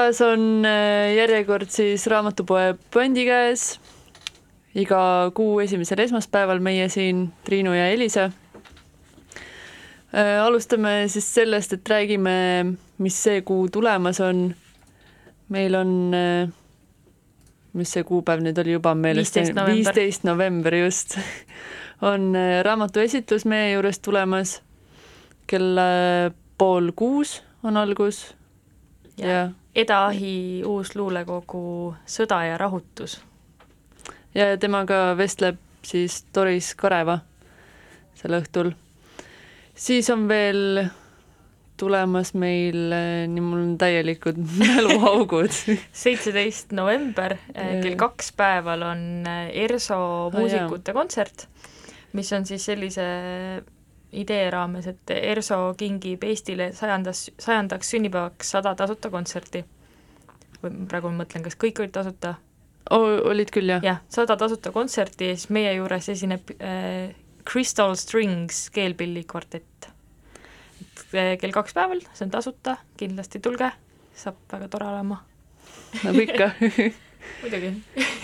taas on äh, järjekord siis raamatupoe Põndi käes. iga kuu esimesel esmaspäeval meie siin, Triinu ja Elisa. alustame siis sellest, et räägime, mis see kuu tulemas on. meil on, mis see kuupäev nüüd oli juba meelest? 15 november. viisteist november just on äh, raamatuesitlus meie juures tulemas. kell äh, pool kuus on algus Ja. ja, Eda-Ahi uus luulekogu Sõda ja rahutus. ja, temaga vestleb siis Doris Kareva sel õhtul. siis on veel tulemas meil, äh, nii mul on täielikud mäluaugud seitseteist november Jaa. kell kaks päeval on äh, ERSO muusikute kontsert, mis on siis sellise idee raames, et ERSO kingib Eestile sajandas, sajandaks sünnipäevaks sada tasuta kontserti. või praegu ma mõtlen, kas kõik olid tasuta? olid küll jah? jah, sada tasuta kontserti ja siis meie juures esineb äh, Crystal Strings keelpillikvartett. et äh, kell kaks päeval, see on tasuta, kindlasti tulge, saab väga tore olema. nagu ikka muidugi.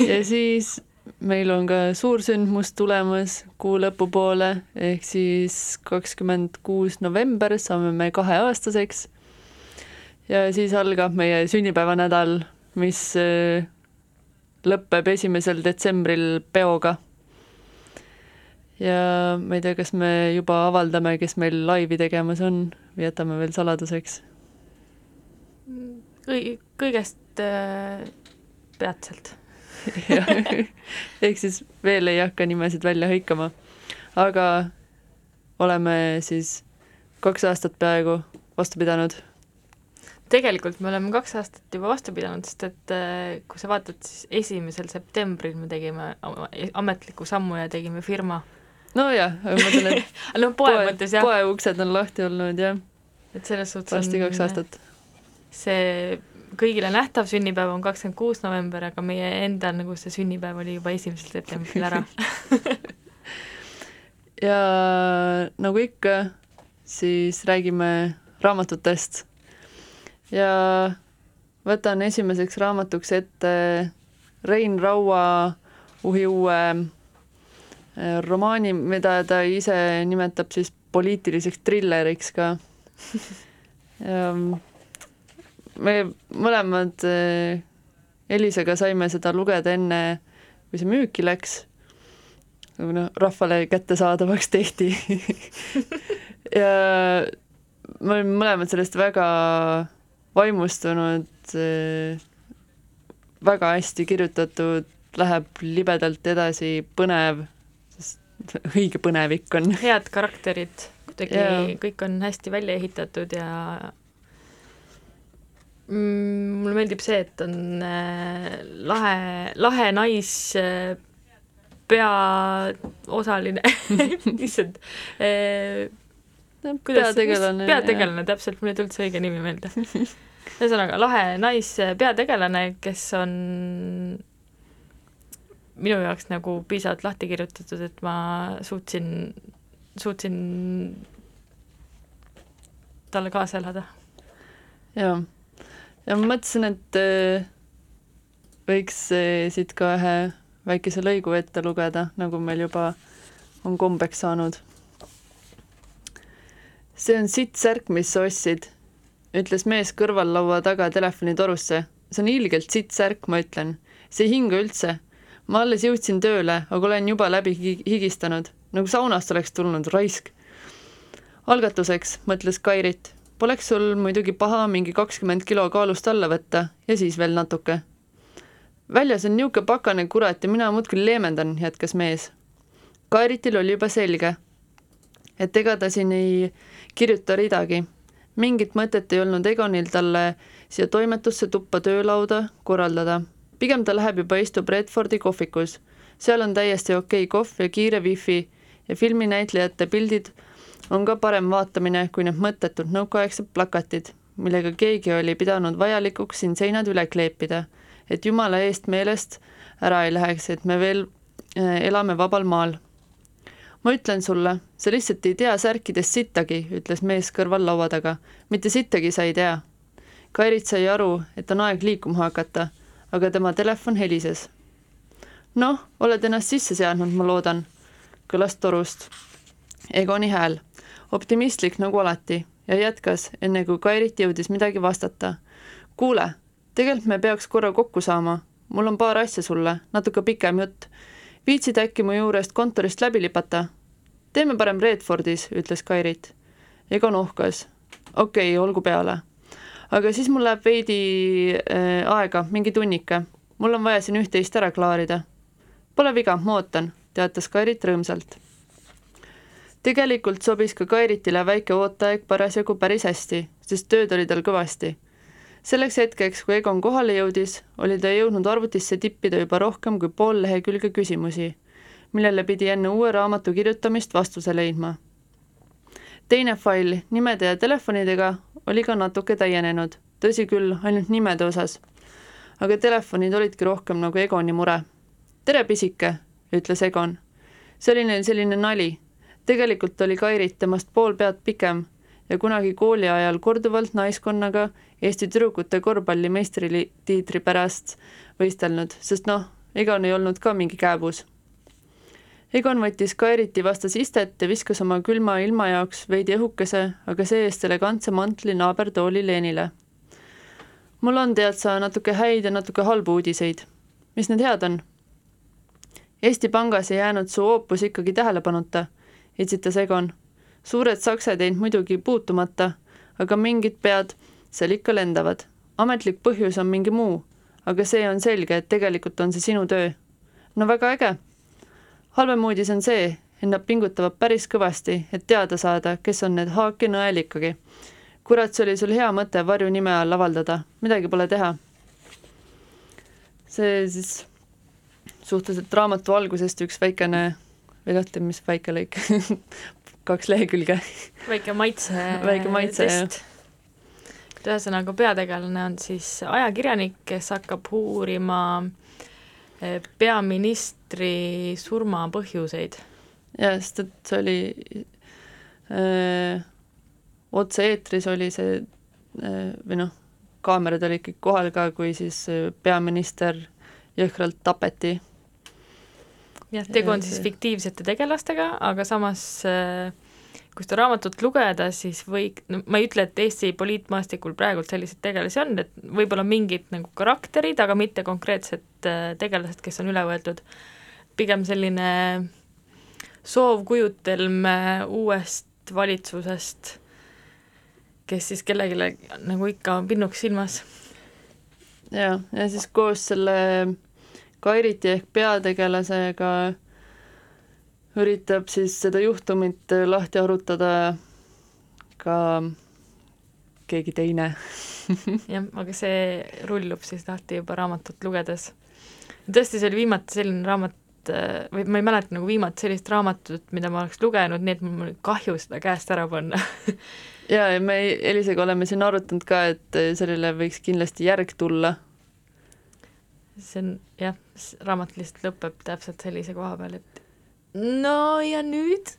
ja siis meil on ka suursündmus tulemas kuu lõpupoole, ehk siis kakskümmend kuus november saame me kaheaastaseks. ja siis algab meie sünnipäevanädal, mis äh, lõpeb esimesel detsembril peoga. ja ma ei tea, kas me juba avaldame, kes meil laivi tegemas on või jätame veel saladuseks? kõi-, kõigest äh, peatselt. Ehk siis veel ei hakka nimesid välja hõikama. aga oleme siis kaks aastat peaaegu vastu pidanud. tegelikult me oleme kaks aastat juba vastu pidanud, sest et äh, kui sa vaatad, siis esimesel septembril me tegime ametliku sammu ja tegime firma. nojah, aga ma mõtlen, et no poe, poe mõttes poe uksed on lahti olnud jah, et selles suhtes varsti kaks aastat. see kõigile nähtav sünnipäev on kakskümmend kuus november, aga meie enda nagu see sünnipäev oli juba esimesel septembril ära ja nagu ikka, siis räägime raamatutest. ja võtan esimeseks raamatuks ette Rein Raua uhi uue äh, romaani, mida ta ise nimetab siis poliitiliseks trilleriks ka. me mõlemad äh, Elisaga saime seda lugeda enne, kui see müüki läks. Või noh, rahvale kättesaadavaks tehti. Ja me olime mõlemad sellest väga vaimustunud, väga hästi kirjutatud, läheb libedalt edasi, põnev, sest õige põnevik on. head karakterid, kuidagi kõik on hästi välja ehitatud ja mm, mulle meeldib see, et on äh, lahe, lahe nais äh, peaosaline issand äh, kuidas- peategelane. peategelane, täpselt, mul ei tulnud see õige nimi meelde. ühesõnaga, lahe naispeategelane, kes on minu jaoks nagu piisavalt lahti kirjutatud, et ma suutsin, suutsin talle kaasa elada. jaa, ja ma mõtlesin, et äh, võiks äh, siit ka ühe väikese lõigu ette lugeda, nagu meil juba on kombeks saanud. see on sitt särk, mis sa ostsid, ütles mees kõrvallaua taga telefonitorusse. see on ilgelt sitt särk, ma ütlen. see ei hinga üldse. ma alles jõudsin tööle, aga olen juba läbi higi- higistanud, nagu saunast oleks tulnud, raisk. algatuseks, mõtles Kairit, poleks sul muidugi paha mingi kakskümmend kilo kaalust alla võtta ja siis veel natuke. väljas on niisugune pakane kurat ja mina muudkui leevendan, jätkas mees. Kairitil oli juba selge, et ega ta siin ei kirjuta ridagi. mingit mõtet ei olnud Egonil talle siia toimetusse tuppa töölauda korraldada. pigem ta läheb juba istub Redfordi kohvikus. seal on täiesti okei kohv ja kiire wifi ja filminäitlejate pildid on ka parem vaatamine kui need mõttetud nõukaaegsed plakatid, millega keegi oli pidanud vajalikuks siin seinad üle kleepida, et jumala eest meelest ära ei läheks, et me veel äh, elame vabal maal. ma ütlen sulle, sa lihtsalt ei tea särkidest sittagi, ütles mees kõrval laua taga. mitte sittagi sa ei tea. Kairit sai aru, et on aeg liikuma hakata, aga tema telefon helises. noh, oled ennast sisse seadnud, ma loodan, kõlas torust. Egoni hääl, optimistlik nagu alati ja jätkas, enne kui Kairit jõudis midagi vastata. kuule, tegelikult me peaks korra kokku saama, mul on paar asja sulle, natuke pikem jutt. viitsid äkki mu juurest kontorist läbi lipata? teeme parem Redfordis, ütles Kairit. Egon ohkas. okei okay,, olgu peale. aga siis mul läheb veidi äh, aega, mingi tunnike. mul on vaja siin üht-teist ära klaarida. Pole viga, ma ootan, teatas Kairit rõõmsalt tegelikult sobis ka Kairitile väike ooteaeg parasjagu päris hästi, sest tööd oli tal kõvasti. selleks hetkeks, kui Egon kohale jõudis, oli ta jõudnud arvutisse tippida juba rohkem kui pool lehekülge küsimusi, millele pidi enne uue raamatu kirjutamist vastuse leidma. teine fail nimede ja telefonidega oli ka natuke täienenud, tõsi küll, ainult nimede osas. aga telefonid olidki rohkem nagu Egoni mure. tere, pisike, ütles Egon. see oli neil selline nali tegelikult oli Kairit temast pool pead pikem ja kunagi kooli ajal korduvalt naiskonnaga Eesti tüdrukute korvpalli meistritiitri pärast võistelnud, sest noh, Egon ei olnud ka mingi kääbus. Egon võttis Kairiti vastas istet ja viskas oma külma ilma jaoks veidi õhukese, aga see-eest elegantse mantli naabertooli Leenile. mul on, tead sa, natuke häid ja natuke halbu uudiseid. mis need head on? Eesti Pangas ei jäänud su oopus ikkagi tähelepanuta etsitas Egon. suured saksed jäid muidugi puutumata, aga mingid pead seal ikka lendavad. ametlik põhjus on mingi muu, aga see on selge, et tegelikult on see sinu töö. no väga äge. halvem uudis on see, et nad pingutavad päris kõvasti, et teada saada, kes on need Haak ja Nõel ikkagi. kurat, see oli sul hea mõte varjunime all avaldada, midagi pole teha. see siis suhteliselt raamatu algusest üks väikene või noh, tead, mis väike lõik kaks lehekülge. väike maitse. väike maitse, jah. ühesõnaga, peategelane on siis ajakirjanik, kes hakkab uurima eh, peaministri surma põhjuseid. jah, sest et see oli öö, äh, otse-eetris oli see öö, äh, või noh, kaamerad olid kõik kohal ka, kui siis peaminister jõhkralt tapeti jah, tegu on siis fiktiivsete tegelastega, aga samas äh, kui seda raamatut lugeda, siis või, no ma ei ütle, et Eesti poliitmaastikul praegult selliseid tegelasi on, et võib-olla mingid nagu karakterid, aga mitte konkreetsed äh, tegelased, kes on üle võetud. pigem selline soovkujutelm äh, uuest valitsusest, kes siis kellelegi nagu ikka pinnuks silmas. ja, ja siis koos selle Kairiti ehk peategelasega üritab siis seda juhtumit lahti arutada ka keegi teine. Jah, aga see rullub siis lahti juba raamatut lugedes. tõesti, see oli viimati selline raamat, või ma ei mäleta nagu viimati sellist raamatut, mida ma oleks lugenud, nii et mul oli kahju seda käest ära panna. Ja, ja me Elisega oleme siin arutanud ka, et sellele võiks kindlasti järg tulla see on jah, raamat lihtsalt lõpeb täpselt sellise koha peal, et no ja nüüd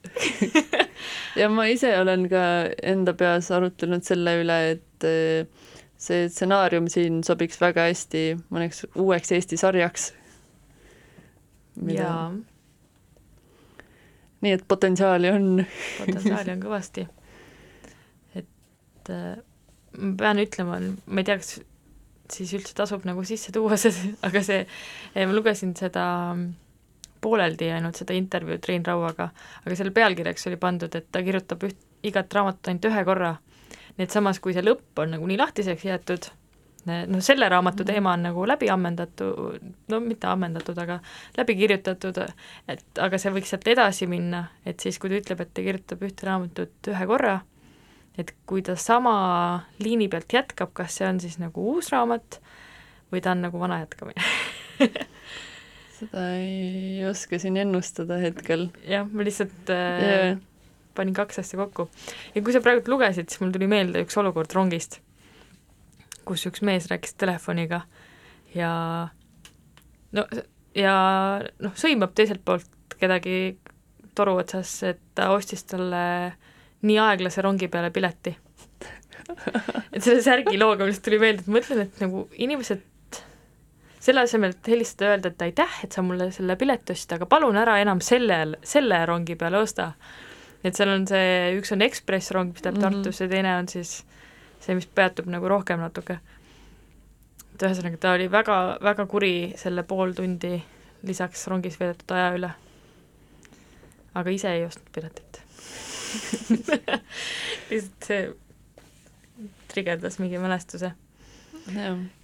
ja ma ise olen ka enda peas arutlenud selle üle, et eh, see stsenaarium siin sobiks väga hästi mõneks uueks Eesti sarjaks. jaa. nii et potentsiaali on potentsiaali on kõvasti. et äh, ma pean ütlema, ma ei tea, kas siis üldse tasub nagu sisse tuua see, aga see, ma lugesin seda pooleldi ainult seda intervjuud Rein Rauaga, aga selle pealkirjaks oli pandud, et ta kirjutab üht, igat raamatut ainult ühe korra. nii et samas, kui see lõpp on nagu nii lahtiseks jäetud, noh, selle raamatu mhm. teema on nagu läbi ammendatud, no mitte ammendatud, aga läbi kirjutatud, et aga see võiks sealt edasi minna, et siis, kui ta ütleb, et ta kirjutab ühte raamatut ühe korra, et kui ta sama liini pealt jätkab, kas see on siis nagu uus raamat või ta on nagu vana jätkamine seda ei oska siin ennustada hetkel. jah, ma lihtsalt äh, yeah. panin kaks asja kokku. ja kui sa praegu lugesid, siis mul tuli meelde üks olukord rongist, kus üks mees rääkis telefoniga ja no ja noh, sõimab teiselt poolt kedagi toru otsas, et ta ostis talle äh, nii aeglase rongi peale pileti. et selle särgi looga mul tuli meelde, et mõtlen, et nagu inimesed selle asemel, et helistada öelda, et aitäh, et sa mulle selle pileti ostsid, aga palun ära enam selle, selle rongi peale osta. et seal on see, üks on Ekspress rong, mis läheb mm -hmm. Tartusse, teine on siis see, mis peatub nagu rohkem natuke. et ühesõnaga, ta oli väga, väga kuri selle pool tundi lisaks rongis veedetud aja üle. aga ise ei ostnud piletit lihtsalt see trigerdas mingi mälestuse.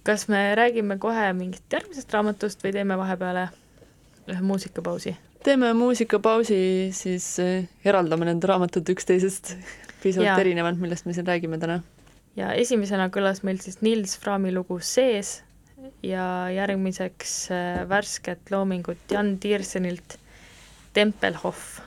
Kas me räägime kohe mingist järgmisest raamatust või teeme vahepeale ühe muusikapausi? teeme muusikapausi, siis eh, eraldame need raamatud üksteisest. Pisut erinevad, millest me siin räägime täna. ja esimesena kõlas meil siis Nils Frami lugu Sees ja järgmiseks eh, värsket loomingut Jan Tiersenilt Tempelhof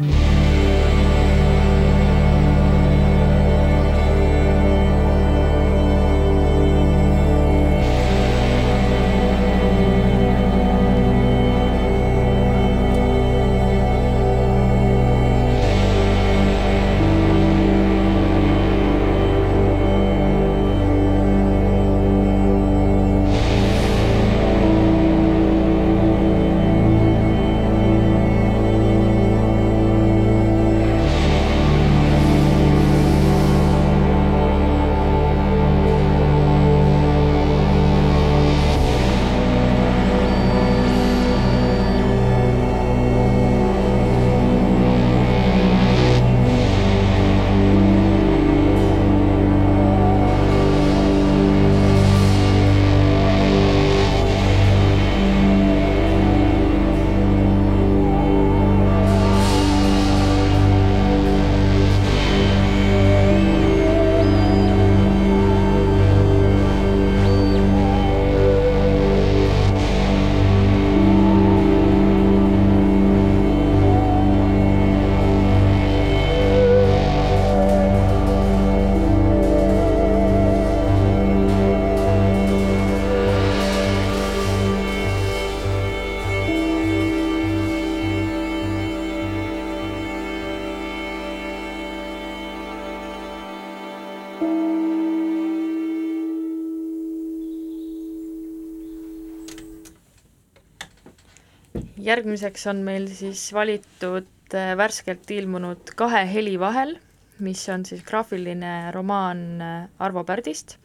Mm-hmm. Järgmiseks on meil siis valitud äh, värskelt ilmunud Kahe heli vahel, mis on siis graafiline romaan äh, Arvo Pärdist,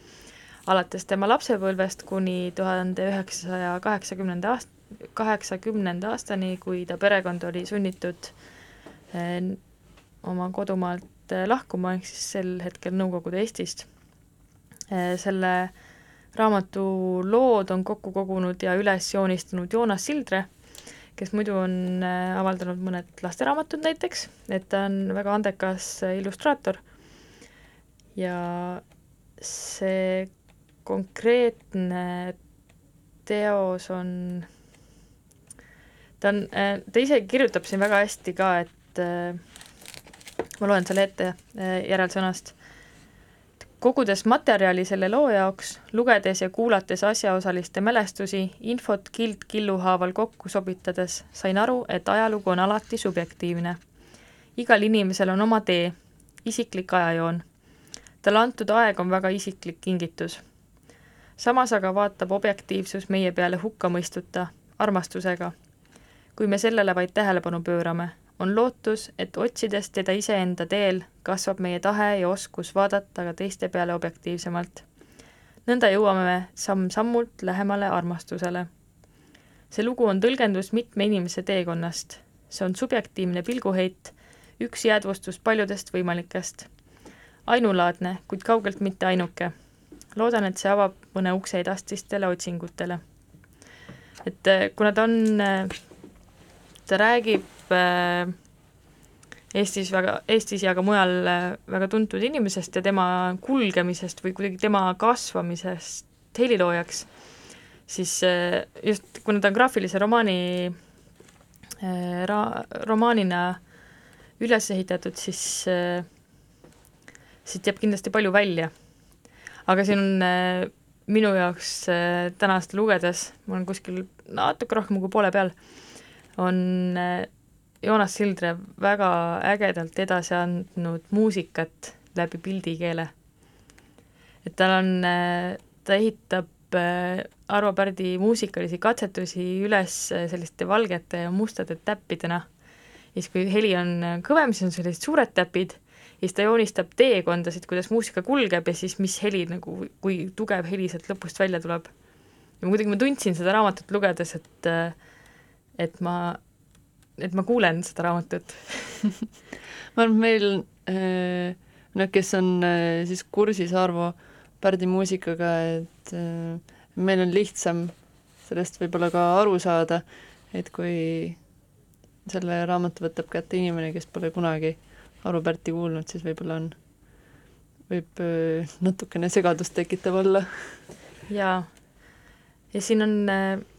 alates tema lapsepõlvest kuni tuhande üheksasaja kaheksakümnenda aast-, kaheksakümnenda aastani, kui ta perekond oli sunnitud äh, oma kodumaalt lahkuma, ehk siis sel hetkel Nõukogude Eestist. selle raamatu lood on kokku kogunud ja üles joonistanud Joonas Sildre kes muidu on äh, avaldanud mõned lasteraamatud näiteks, et ta on väga andekas äh, illustraator. Ja see konkreetne teos on, ta on, äh, ta ise kirjutab siin väga hästi ka, et ma loen selle ette järelsõnast kogudes materjali selle loo jaoks, lugedes ja kuulates asjaosaliste mälestusi, infot kild killu haaval kokku sobitades, sain aru, et ajalugu on alati subjektiivne. igal inimesel on oma tee, isiklik ajajoon. talle antud aeg on väga isiklik kingitus. samas aga vaatab objektiivsus meie peale hukkamõistuta, armastusega. kui me sellele vaid tähelepanu pöörame on lootus, et otsides teda iseenda teel, kasvab meie tahe ja oskus vaadata ka teiste peale objektiivsemalt. nõnda jõuame me samm-sammult lähemale armastusele. see lugu on tõlgendus mitme inimese teekonnast. see on subjektiivne pilguheit, üks jäädvustus paljudest võimalikest. ainulaadne, kuid kaugelt mitte ainuke. loodan, et see avab mõne ukse edastistele otsingutele. et eh, kuna ta on, eh, ta räägib Eestis väga, Eestis ja ka mujal äh, väga tuntud inimesest ja tema kulgemisest või kuidagi tema kasvamisest heliloojaks, siis äh, just, kuna ta on graafilise romaani ra-, romaanina üles ehitatud, siis siit jääb kindlasti palju välja. aga siin on minu jaoks täna seda lugedes, ma olen kuskil natuke rohkem kui poole peal, on Joonas Sildre väga ägedalt edasi andnud muusikat läbi pildikeele. et tal on, ta ehitab äh, Arvo Pärdi muusikalisi katsetusi üles selliste valgete ja mustade täppidena. ja siis, kui heli on kõvem, siis on sellised suured täpid ja siis ta joonistab teekondasid, kuidas muusika kulgeb ja siis mis heli nagu, kui tugev heli sealt lõpust välja tuleb. ja muidugi ma tundsin seda raamatut lugedes, et et ma et ma kuulen seda raamatut ma arvan, et meil äh, noh, kes on äh, siis kursis Arvo Pärdi muusikaga, et äh, meil on lihtsam sellest võib-olla ka aru saada, et kui selle raamatu võtab kätte inimene, kes pole kunagi Arvo Pärti kuulnud, siis võib-olla on, võib natukene segadust tekitav olla. jaa, ja siin on äh, Äh,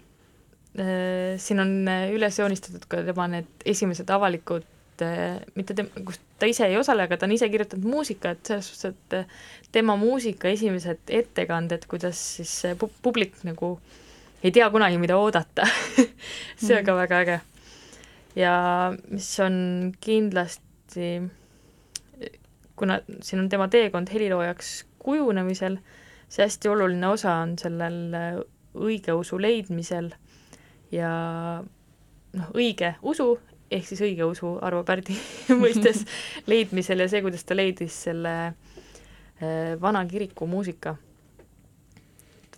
siin on äh, üles joonistatud ka tema need esimesed avalikud äh, mitte tem-, kus ta ise ei osale, aga ta on ise kirjutanud muusika, et selles suhtes, et äh, tema muusika esimesed ettekanded, kuidas siis pu-, publik nagu ei tea kunagi, mida oodata. See on ka väga äge. ja mis on kindlasti, kuna siin on tema teekond heliloojaks kujunemisel, see hästi oluline osa on sellel õigeusu leidmisel ja noh, õige usu ehk siis õigeusu Arvo Pärdi mõistes leidmisel ja see, kuidas ta leidis selle äh, vana kiriku muusika,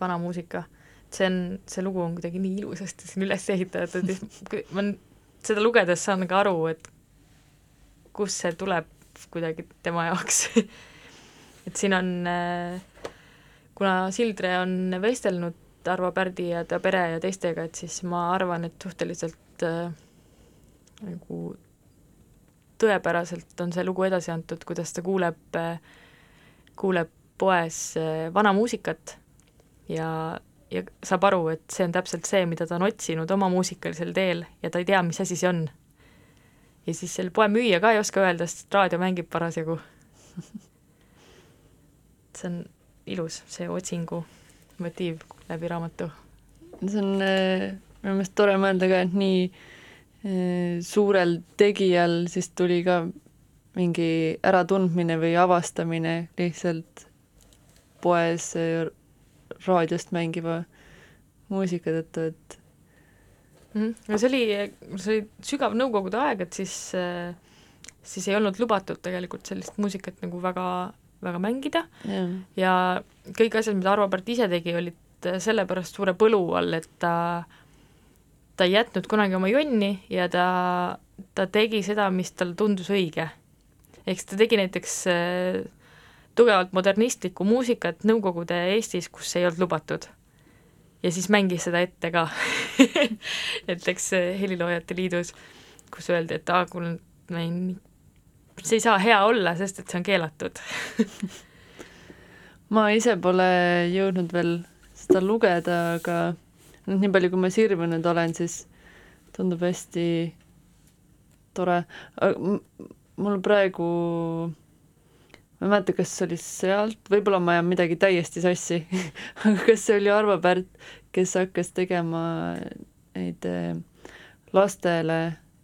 vana muusika, see on, see lugu on kuidagi nii ilusasti siin üles ehitatud, et ma seda lugedes saan ka aru, et kust see tuleb kuidagi tema jaoks. Et siin on, äh, kuna Sildre on vestelnud Arvo Pärdi ja ta pere ja teistega, et siis ma arvan, et suhteliselt äh, nagu tõepäraselt on see lugu edasi antud, kuidas ta kuuleb, kuuleb poes äh, vana muusikat ja, ja saab aru, et see on täpselt see, mida ta on otsinud oma muusikalisel teel ja ta ei tea, mis asi see on. ja siis selle poe müüja ka ei oska öelda, sest raadio mängib parasjagu. see on ilus, see otsingu motiiv läbi raamatu. see on äh, minu meelest tore mõelda ka, et nii äh, suurel tegijal siis tuli ka mingi äratundmine või avastamine lihtsalt poes äh, raadiost mängiva muusika tõttu, et mm. -hmm. no see oli, see oli sügav nõukogude aeg, et siis, siis ei olnud lubatud tegelikult sellist muusikat nagu väga väga mängida ja, ja kõik asjad, mida Arvo Pärt ise tegi, olid sellepärast suure põlu all, et ta, ta ei jätnud kunagi oma jonni ja ta, ta tegi seda, mis talle tundus õige. ehk siis ta tegi näiteks äh, tugevalt modernistlikku muusikat Nõukogude Eestis, kus ei olnud lubatud. ja siis mängis seda ette ka näiteks äh, Heliloojate Liidus, kus öeldi, et aa, kuule, ei see ei saa hea olla, sest et see on keelatud ma ise pole jõudnud veel seda lugeda, aga noh, nii palju, kui ma sirvinud olen, siis tundub hästi tore. mul praegu, ma ei mäleta, kas see oli sealt, võib-olla ma ajan midagi täiesti sassi aga kas see oli Arvo Pärt, kes hakkas tegema neid eh, lastele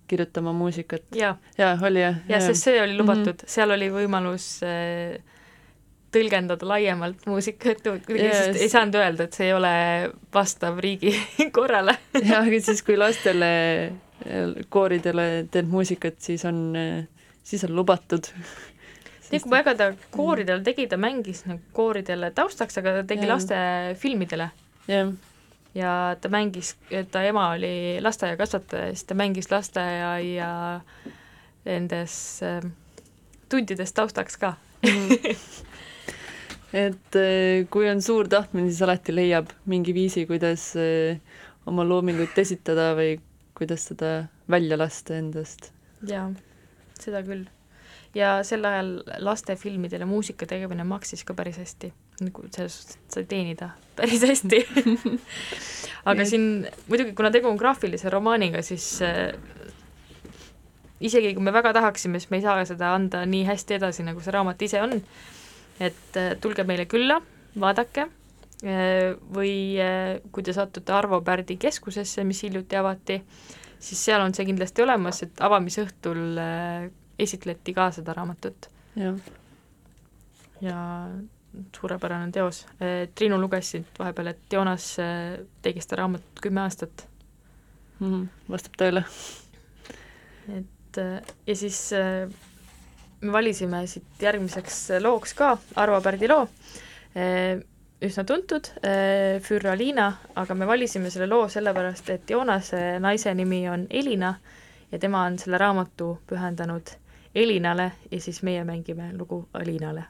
kirjutama muusikat. jaa ja, oli jah? jah, sest see oli lubatud mm, -hmm. seal oli võimalus äh, tõlgendada laiemalt muusikat, yes. ei saanud öelda, et see ei ole vastav riigi korrale jah, aga siis, kui lastele, kooridele teed muusikat, siis on, siis on lubatud. nii, kui väga ta kooridel tegi, ta mängis nagu kooridele taustaks, aga ta tegi ja. lastefilmidele. jah ja ta mängis, ta ema oli lasteaiakasvataja, siis ta mängis lasteaia nendes äh, tundides taustaks ka et äh, kui on suur tahtmine, siis alati leiab mingi viisi, kuidas äh, oma loomingut esitada või kuidas seda välja lasta endast. jaa, seda küll. ja sel ajal lastefilmidele muusika tegemine maksis ka päris hästi nagu selles suhtes, et sai teenida päris hästi aga siin muidugi, kuna tegu on graafilise romaaniga, siis äh, isegi kui me väga tahaksime, siis me ei saa seda anda nii hästi edasi, nagu see raamat ise on. et äh, tulge meile külla, vaadake äh, või kui te satute Arvo Pärdi keskusesse, mis hiljuti avati, siis seal on see kindlasti olemas, et avamisõhtul esitleti ka seda raamatut. ja, ja suurepärane teos. Eh, Triinu luges siit vahepeal, et Joonas eh, tegi seda raamatut kümme aastat mm. -hmm, vastab tõele. et eh, ja siis me valisime siit järgmiseks looks ka Arvo Pärdi loo, üsna tuntud, Für Alina, aga me valisime selle loo sellepärast, et Joonase naise nimi on Elina ja tema on selle raamatu pühendanud Elinale ja siis meie mängime lugu Alinale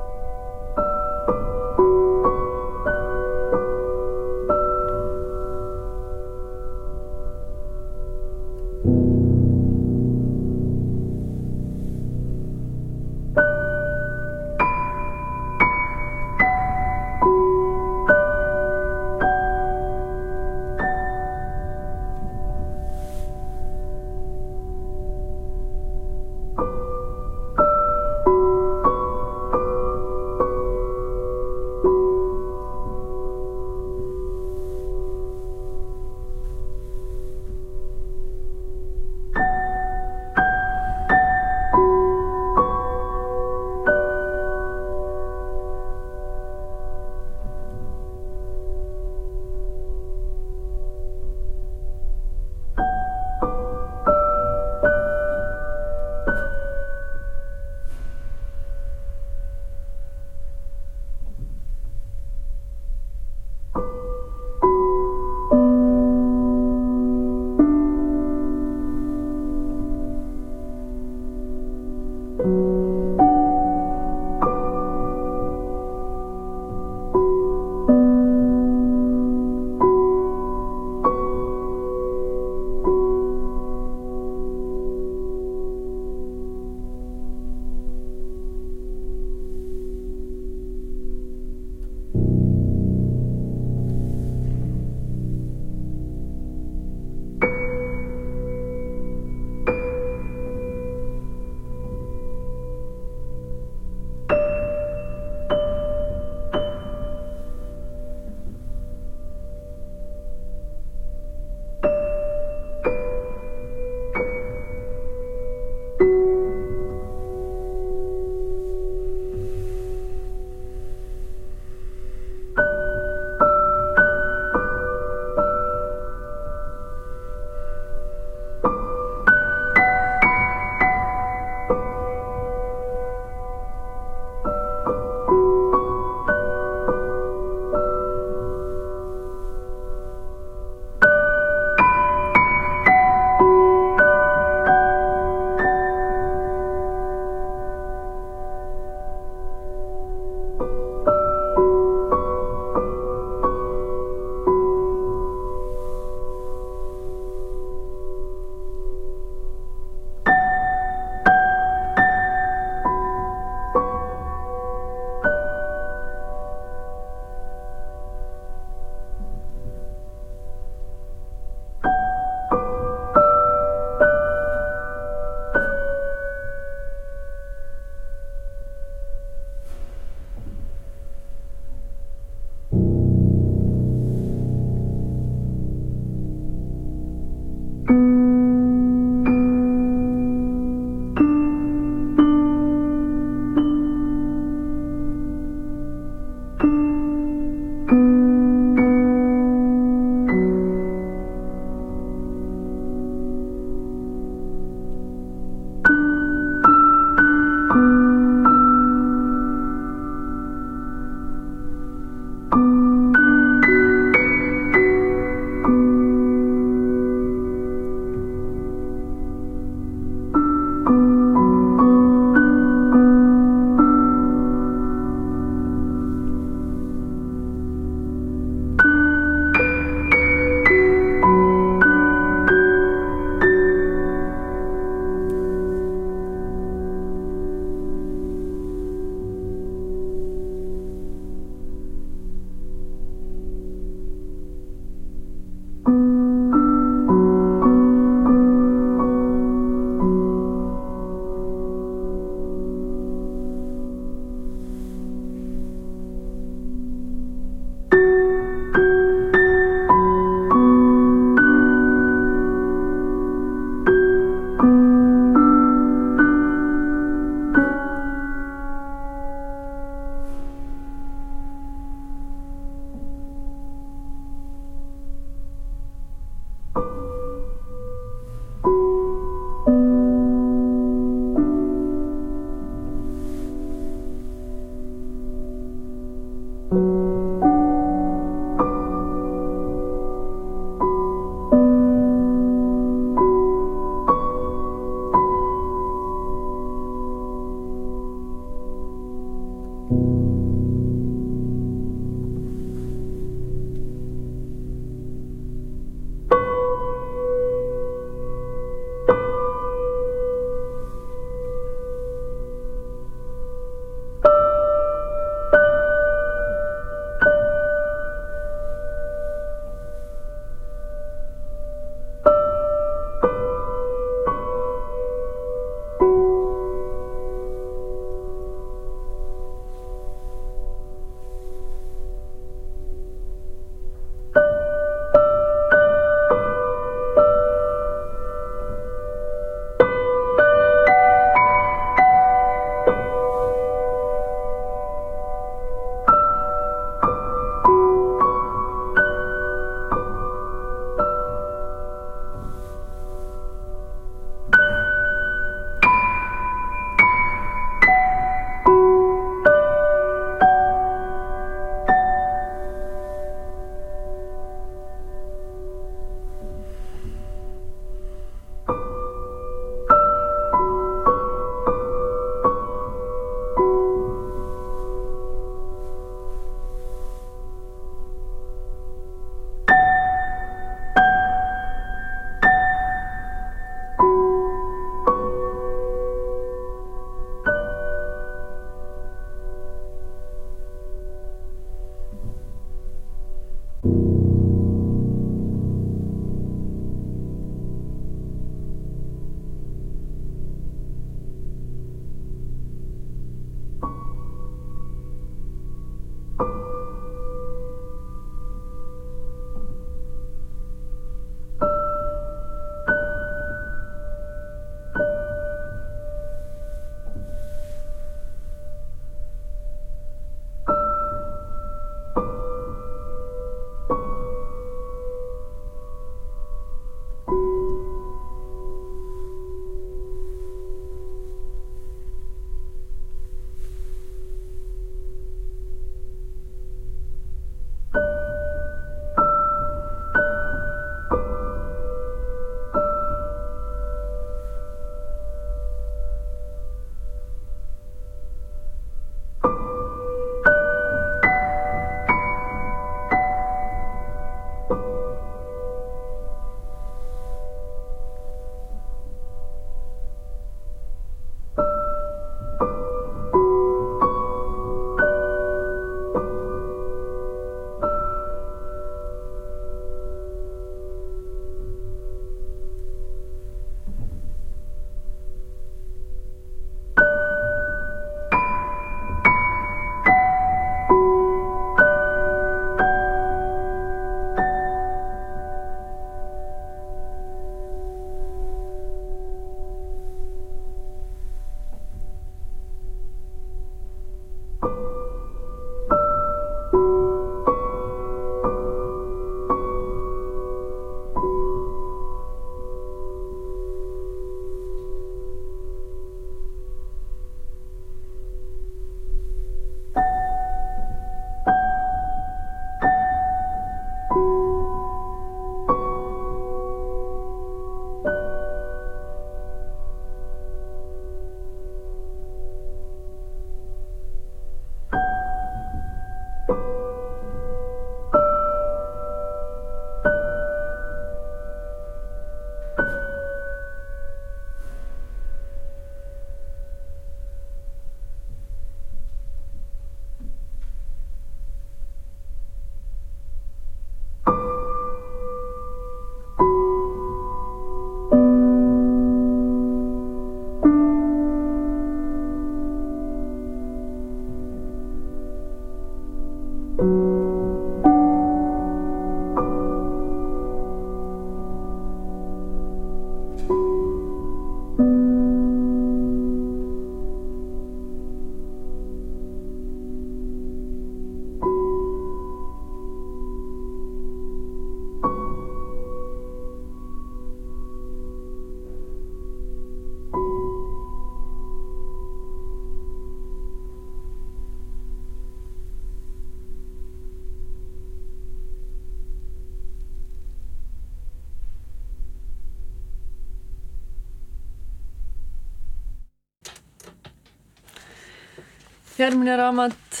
järgmine raamat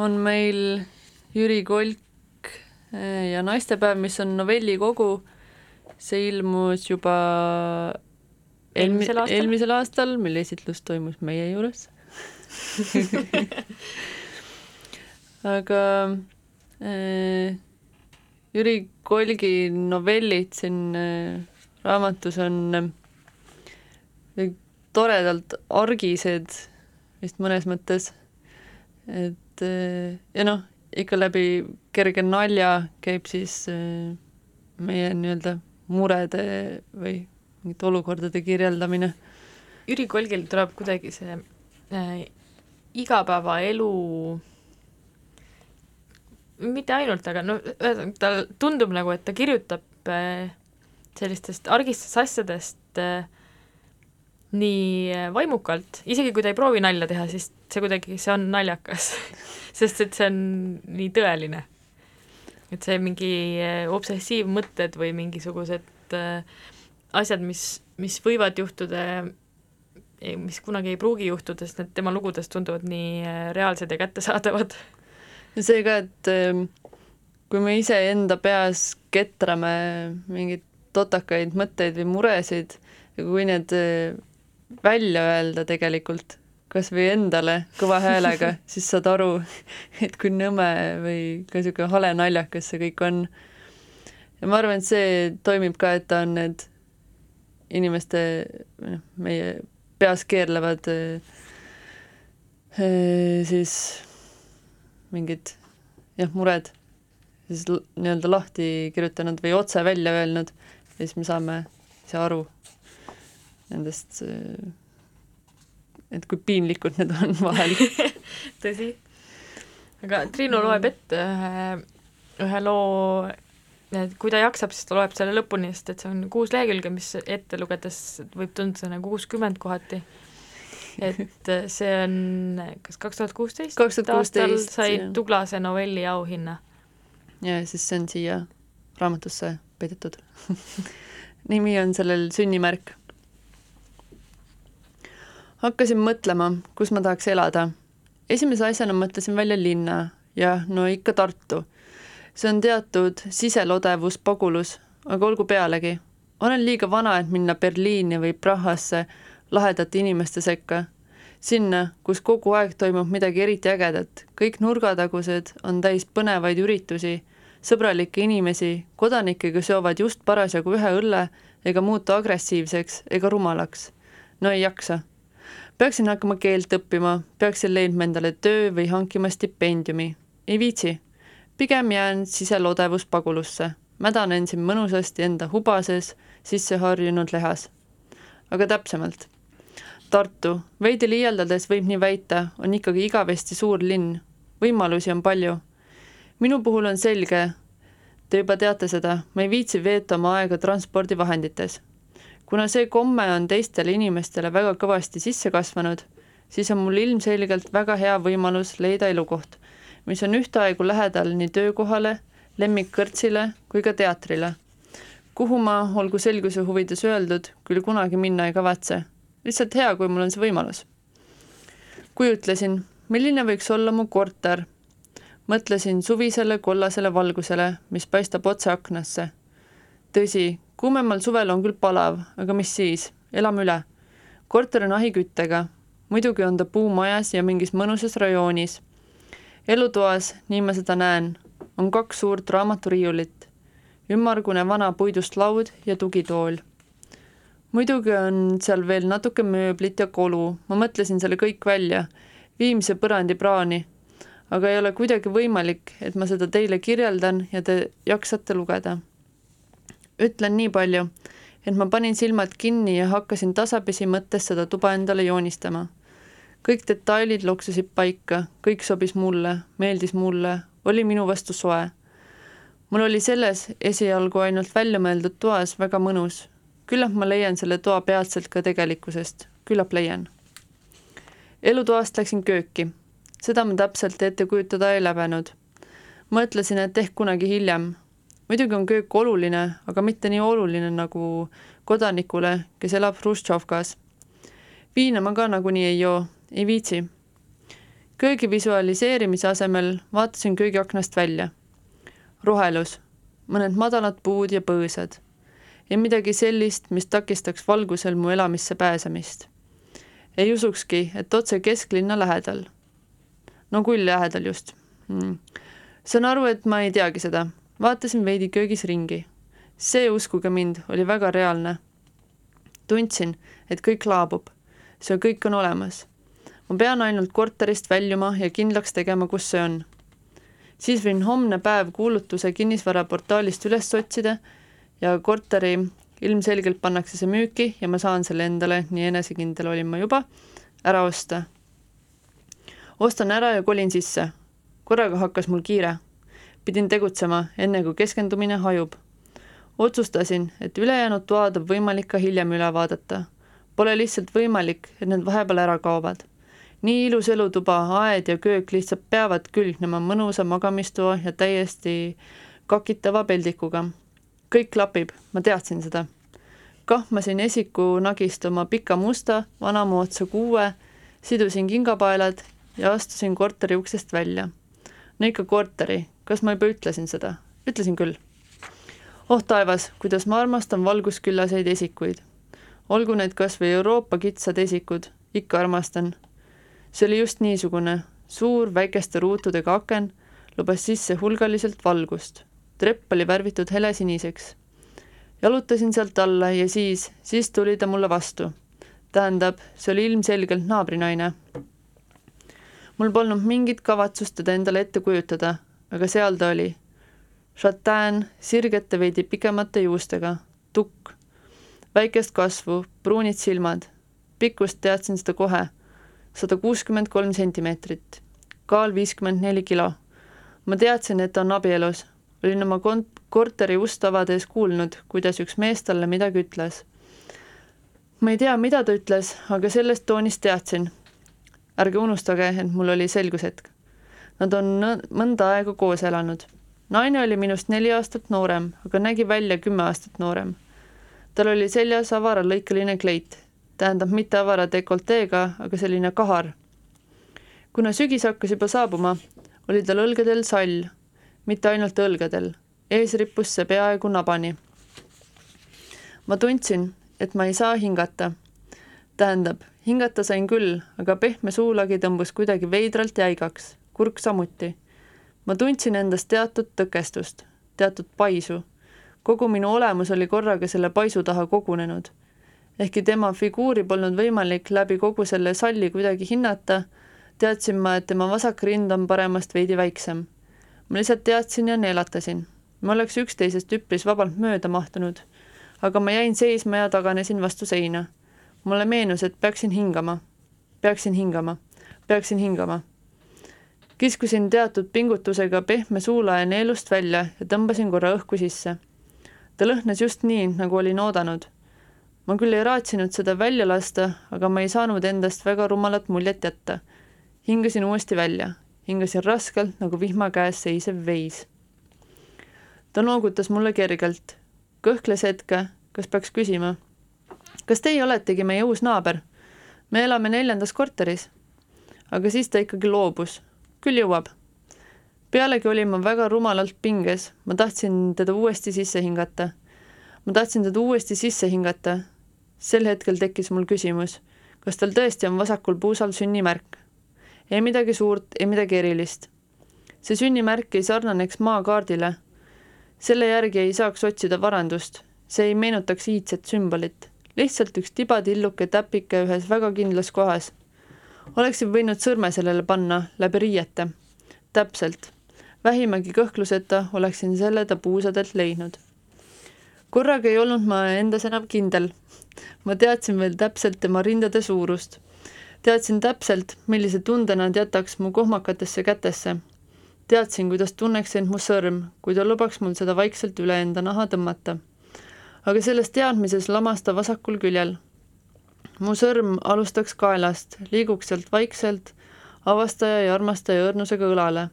on meil Jüri Kolk eh, ja naistepäev, mis on novellikogu. see ilmus juba eelmi- Eelmisel aastal? eelmisel aastal, mil esitlus toimus meie juures aga äh, Jüri Kolgi novellid siin äh, raamatus on äh, toredalt argised vist mõnes mõttes. Et äh, ja noh, ikka läbi kerge nalja käib siis äh, meie nii-öelda murede või mingite olukordade kirjeldamine. Jüri Kolgil tuleb kuidagi see äh, igapäevaelu mitte ainult, aga no ühesõnaga tal tundub nagu, et ta kirjutab äh, sellistest argistest asjadest äh, nii vaimukalt, isegi kui ta ei proovi nalja teha, siis see kuidagi, see on naljakas sest et see on nii tõeline. et see mingi äh, obsessiivmõtted või mingisugused äh, asjad, mis, mis võivad juhtuda, mis kunagi ei pruugi juhtuda, sest need tema lugudes tunduvad nii reaalsed ja kättesaadavad ja see ka, et kui me iseenda peas ketrame mingeid totakaid mõtteid või muresid ja kui need välja öelda tegelikult, kas või endale kõva häälega, siis saad aru, et kui nõme või ka niisugune hale naljakas see kõik on. ja ma arvan, et see toimib ka, et ta on need inimeste, noh, meie peas keerlevad äh, siis mingid jah, mured siis nii-öelda lahti kirjutanud või otse välja öelnud ja siis me saame ise aru nendest, et kui piinlikud need on vahel. tõsi. aga Triinu loeb ette ühe, ühe loo, et kui ta jaksab, siis ta loeb selle lõpuni, sest et see on kuus lehekülge, mis ette lugedes võib tunduda nagu kuuskümmend kohati. et see on kas kaks tuhat kuusteist 2016, sai jah. Tuglase novelli auhinna. ja siis see on siia raamatusse peidetud nimi on sellel sünnimärk. Hakkasin mõtlema, kus ma tahaks elada. esimese asjana mõtlesin välja linna ja no ikka Tartu. see on teatud siselodevus, pagulus, aga olgu pealegi. olen liiga vana, et minna Berliini või Prahasse lahedate inimeste sekka. sinna, kus kogu aeg toimub midagi eriti ägedat, kõik nurgatagused on täis põnevaid üritusi, sõbralikke inimesi, kodanikke, kes joovad just parasjagu ühe õlle ega muutu agressiivseks ega rumalaks. no ei jaksa peaksin hakkama keelt õppima, peaksin leidma endale töö või hankima stipendiumi. ei viitsi. pigem jään siselodevuspagulusse, mädanen siin mõnusasti enda hubases, sisse harjunud lehas. aga täpsemalt. Tartu, veidi liialdades võib nii väita, on ikkagi igavesti suur linn. võimalusi on palju. minu puhul on selge, te juba teate seda, ma ei viitsi veeta oma aega transpordivahendites kuna see komme on teistele inimestele väga kõvasti sisse kasvanud, siis on mul ilmselgelt väga hea võimalus leida elukoht, mis on ühtaegu lähedal nii töökohale, lemmikkõrtsile kui ka teatrile. kuhu ma, olgu selguse huvides öeldud, küll kunagi minna ei kavatse. lihtsalt hea, kui mul on see võimalus. kujutlesin, milline võiks olla mu korter. mõtlesin suvisele kollasele valgusele, mis paistab otse aknasse. tõsi, kuumemal suvel on küll palav, aga mis siis, elame üle. korter on ahiküttega, muidugi on ta puumajas ja mingis mõnusas rajoonis. elutoas, nii ma seda näen, on kaks suurt raamaturiiulit, ümmargune vana puidust laud ja tugitool. muidugi on seal veel natuke mööblit ja kolu, ma mõtlesin selle kõik välja, viimse põrandi praani, aga ei ole kuidagi võimalik, et ma seda teile kirjeldan ja te jaksate lugeda ütlen nii palju, et ma panin silmad kinni ja hakkasin tasapisi mõttes seda tuba endale joonistama. kõik detailid loksusid paika, kõik sobis mulle, meeldis mulle, oli minu vastu soe. mul oli selles esialgu ainult välja mõeldud toas väga mõnus. küllap ma leian selle toa peatselt ka tegelikkusest, küllap leian. elutoast läksin kööki. seda ma täpselt ette kujutada ei läbenud. mõtlesin, et ehk kunagi hiljem, muidugi on köök oluline, aga mitte nii oluline nagu kodanikule, kes elab Hruštšovkas. viina ma ka nagunii ei joo, ei viitsi. köögi visualiseerimise asemel vaatasin köögiaknast välja. rohelus, mõned madalad puud ja põõsad. ja midagi sellist, mis takistaks valgusel mu elamisse pääsemist. ei usukski, et otse kesklinna lähedal. no küll lähedal just hmm.. saan aru, et ma ei teagi seda. Vaatasin veidi köögis ringi. see, uskuge mind, oli väga reaalne. tundsin, et kõik laabub. see kõik on olemas ma pean ainult korterist väljuma ja kindlaks tegema, kus see on. siis võin homne päev kuulutuse kinnisvaraportaalist üles otsida ja korteri ilmselgelt pannakse see müüki ja ma saan selle endale, nii enesekindel olin ma juba, ära osta. ostan ära ja kolin sisse. korraga hakkas mul kiire. Pidin tegutsema, enne kui keskendumine hajub. otsustasin, et ülejäänud toad on võimalik ka hiljem üle vaadata. Pole lihtsalt võimalik, et need vahepeal ära kaovad nii ilus elutuba, aed ja köök lihtsalt peavad külgnema mõnusa magamistoa ja täiesti kakitava peldikuga. kõik klapib, ma teadsin seda. kahmasin esiku nagist oma pika musta vanamoodsa kuue, sidusin kingapaelad ja astusin korteri uksest välja. no ikka korteri, kas ma juba ütlesin seda? ütlesin küll. oh taevas, kuidas ma armastan valgusküllaseid esikuid. olgu need kas või Euroopa kitsad esikud, ikka armastan see oli just niisugune, suur väikeste ruutudega aken lubas sisse hulgaliselt valgust. trepp oli värvitud helesiniseks. jalutasin sealt alla ja siis, siis tuli ta mulle vastu. tähendab, see oli ilmselgelt naabrinaine. mul polnud mingit kavatsust teda endale ette kujutada, aga seal ta oli. Chatain, sirgete veidi pikemate juustega, tukk, väikest kasvu, pruunid silmad. pikkust teadsin seda kohe sada kuuskümmend kolm sentimeetrit, kaal viiskümmend neli kilo. ma teadsin, et ta on abielus, olin oma kont-, korteri ust avades kuulnud, kuidas üks mees talle midagi ütles. ma ei tea, mida ta ütles, aga sellest toonist teadsin. ärge unustage, et mul oli selgushetk. Nad on mõnda aega koos elanud. naine oli minust neli aastat noorem, aga nägi välja kümme aastat noorem. tal oli seljas avaralõikeline kleit tähendab mitte avara dekolteega, aga selline kahar. kuna sügis hakkas juba saabuma, oli tal õlgadel sall, mitte ainult õlgadel, ees rippus see peaaegu nabani. ma tundsin, et ma ei saa hingata. tähendab, hingata sain küll, aga pehme suulagi tõmbus kuidagi veidralt jäigaks, kurk samuti. ma tundsin endas teatud tõkestust, teatud paisu. kogu minu olemus oli korraga selle paisu taha kogunenud ehkki tema figuuri polnud võimalik läbi kogu selle salli kuidagi hinnata, teadsin ma, et tema vasak rind on paremast veidi väiksem. ma lihtsalt teadsin ja neelatasin. me oleks üksteisest üpris vabalt mööda mahtunud, aga ma jäin seisma ja taganesin vastu seina. mulle meenus, et peaksin hingama, peaksin hingama, peaksin hingama. Kiskusin teatud pingutusega pehme suulae neelust välja ja tõmbasin korra õhku sisse. ta lõhnas just nii, nagu olin oodanud ma küll ei raatsinud seda välja lasta, aga ma ei saanud endast väga rumalat muljet jätta. hingasin uuesti välja, hingasin raskelt nagu vihma käes seisev veis. ta noogutas mulle kergelt, kõhkles hetke, kas peaks küsima. kas teie oletegi meie uus naaber? me elame neljandas korteris. aga siis ta ikkagi loobus. Küll jõuab. pealegi olin ma väga rumalalt pinges, ma tahtsin teda uuesti sisse hingata. ma tahtsin teda uuesti sisse hingata sel hetkel tekkis mul küsimus, kas tal tõesti on vasakul puusal sünnimärk. ei midagi suurt, ei midagi erilist. see sünnimärk ei sarnaneks maakaardile. selle järgi ei saaks otsida varandust, see ei meenutaks iidset sümbolit, lihtsalt üks tibatilluke täpike ühes väga kindlas kohas. Oleksin võinud sõrme sellele panna läbi riiete. täpselt, vähimagi kõhkluseta oleksin selle ta puusadelt leidnud korraga ei olnud ma endas enam kindel. ma teadsin veel täpselt tema rindade suurust. teadsin täpselt, millise tunde nad jätaks mu kohmakatesse kätesse. teadsin, kuidas tunneks end mu sõrm, kui ta lubaks mul seda vaikselt üle enda naha tõmmata. aga selles teadmises lamas ta vasakul küljel. Mu sõrm alustaks kaelast, liiguks sealt vaikselt avastaja ja armastaja õrnusega õlale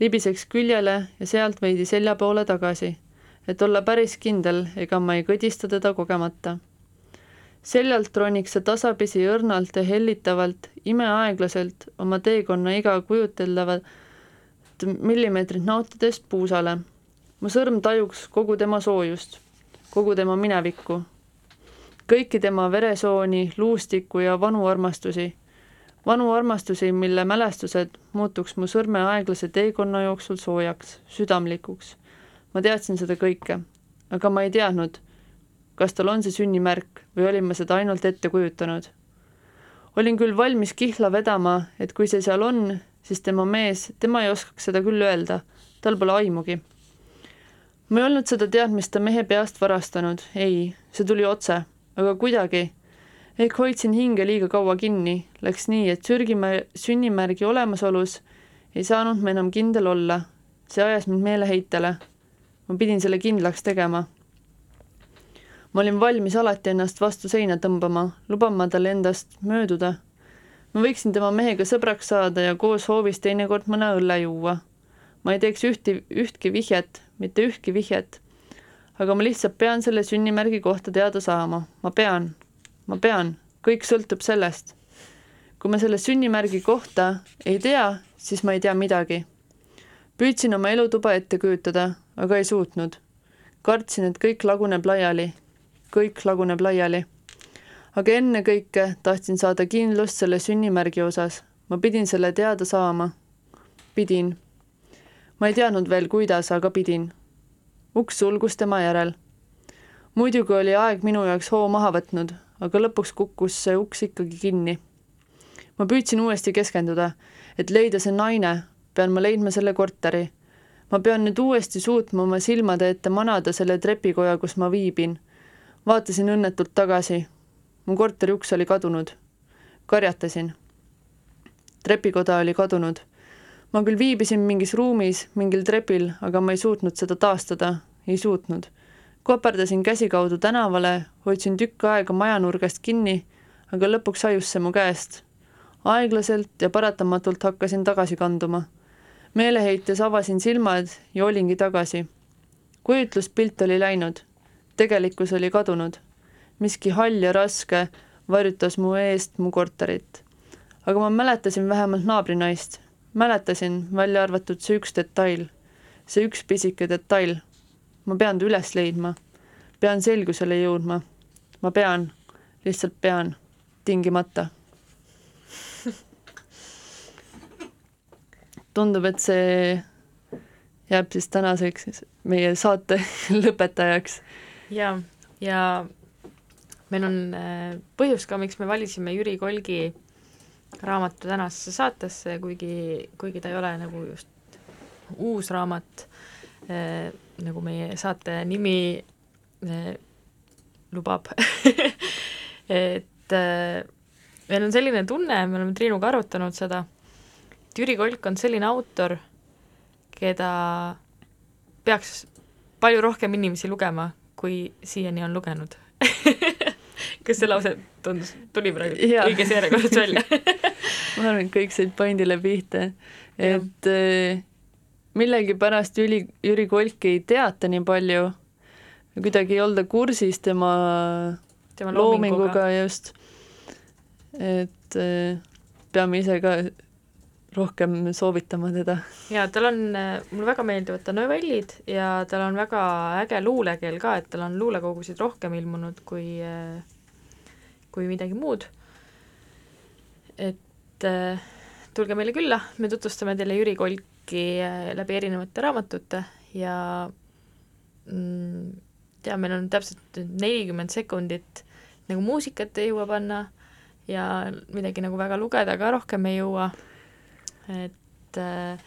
libiseks küljele ja sealt veidi selja poole tagasi et olla päris kindel, ega ma ei kõdista teda kogemata. seljalt roniks sa tasapisi õrnalt ja hellitavalt, imeaeglaselt oma teekonna iga kujuteldavat millimeetrit nautides puusale. mu sõrm tajuks kogu tema soojust, kogu tema minevikku, kõiki tema veresooni, luustikku ja vanu armastusi vanu armastusi, mille mälestused muutuks mu sõrme aeglase teekonna jooksul soojaks, südamlikuks. ma teadsin seda kõike, aga ma ei teadnud, kas tal on see sünnimärk või olin ma seda ainult ette kujutanud. olin küll valmis kihla vedama, et kui see seal on, siis tema mees, tema ei oskaks seda küll öelda, tal pole aimugi. ma ei olnud seda teadmist ta mehe peast varastanud, ei, see tuli otse, aga kuidagi ehk hoidsin hinge liiga kaua kinni, läks nii, et sürgimäe, sünnimärgi olemasolus ei saanud ma enam kindel olla. see ajas mind meeleheitele. ma pidin selle kindlaks tegema. ma olin valmis alati ennast vastu seina tõmbama, lubama tal endast mööduda. ma võiksin tema mehega sõbraks saada ja koos hoovis teinekord mõne õlle juua. ma ei teeks ühti, ühtki vihjet, mitte ühtki vihjet. Aga ma lihtsalt pean selle sünnimärgi kohta teada saama, ma pean ma pean, kõik sõltub sellest. kui ma selle sünnimärgi kohta ei tea, siis ma ei tea midagi. püüdsin oma elutuba ette kujutada, aga ei suutnud. kartsin, et kõik laguneb laiali. kõik laguneb laiali. aga ennekõike tahtsin saada kindlust selle sünnimärgi osas. ma pidin selle teada saama. pidin. ma ei teadnud veel, kuidas, aga pidin. Uks sulgus tema järel muidugi oli aeg minu jaoks hoo maha võtnud, aga lõpuks kukkus see uks ikkagi kinni. ma püüdsin uuesti keskenduda, et leida see naine, pean ma leidma selle korteri. ma pean nüüd uuesti suutma oma silmade ette manada selle trepikoja, kus ma viibin. vaatasin õnnetult tagasi. mu korteri uks oli kadunud. karjatasin. trepikoda oli kadunud. Ma küll viibisin mingis ruumis, mingil trepil, aga ma ei suutnud seda taastada, ei suutnud koperdasin käsikaudu tänavale, hoidsin tükk aega majanurgast kinni, aga lõpuks hajus see mu käest. aeglaselt ja paratamatult hakkasin tagasi kanduma. meeleheites avasin silmad ja olingi tagasi. kujutluspilt oli läinud, tegelikkus oli kadunud. miski hall ja raske varjutas mu eest mu korterit. aga ma mäletasin vähemalt naabrinaist, mäletasin, välja arvatud see üks detail, see üks pisike detail ma pean ta üles leidma, pean selgusele jõudma, ma pean, lihtsalt pean, tingimata. tundub, et see jääb siis tänaseks meie saate lõpetajaks. ja, ja meil on äh, põhjus ka, miks me valisime Jüri Kolgi raamatu tänasesse saatesse, kuigi, kuigi ta ei ole nagu just uus raamat äh, nagu meie saate nimi eh, lubab. Et eh, meil on selline tunne, me oleme Triinuga arutanud seda, et Jüri Kolk on selline autor, keda peaks palju rohkem inimesi lugema, kui siiani on lugenud. Kas see lause tundus, tuli praegu õiges järjekorras välja. Ma arvan, et kõik said pandile pihta, et äh, millegipärast Jüri, Jüri Kolki ei teata nii palju, kuidagi ei olda kursis tema, tema loominguga, loominguga just, et äh, peame ise ka rohkem soovitama teda. jaa, tal on, mulle väga meeldivad ta novellid ja tal on väga äge luulekeel ka, et tal on luulekogusid rohkem ilmunud kui, kui midagi muud. et äh, tulge meile külla, me tutvustame teile Jüri Kolk kõiki äh, läbi erinevate raamatute ja mm, tea, meil on täpselt nelikümmend sekundit nagu muusikat ei jõua panna ja midagi nagu väga lugeda ka rohkem ei jõua. et äh,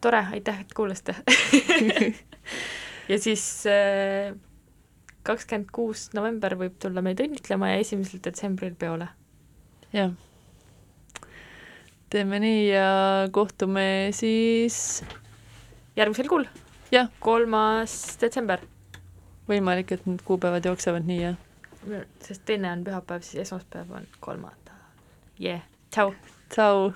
tore, aitäh, et kuulasite ja siis äh, kakskümmend kuus november võib tulla meid õnnitlema ja esimesel detsembril peole. jah teeme nii ja kohtume siis järgmisel kuul. jah. kolmas detsember. võimalik, et need kuupäevad jooksevad nii, jah? sest teine on pühapäev, siis esmaspäev on kolmanda. yeah., tšau. tšau.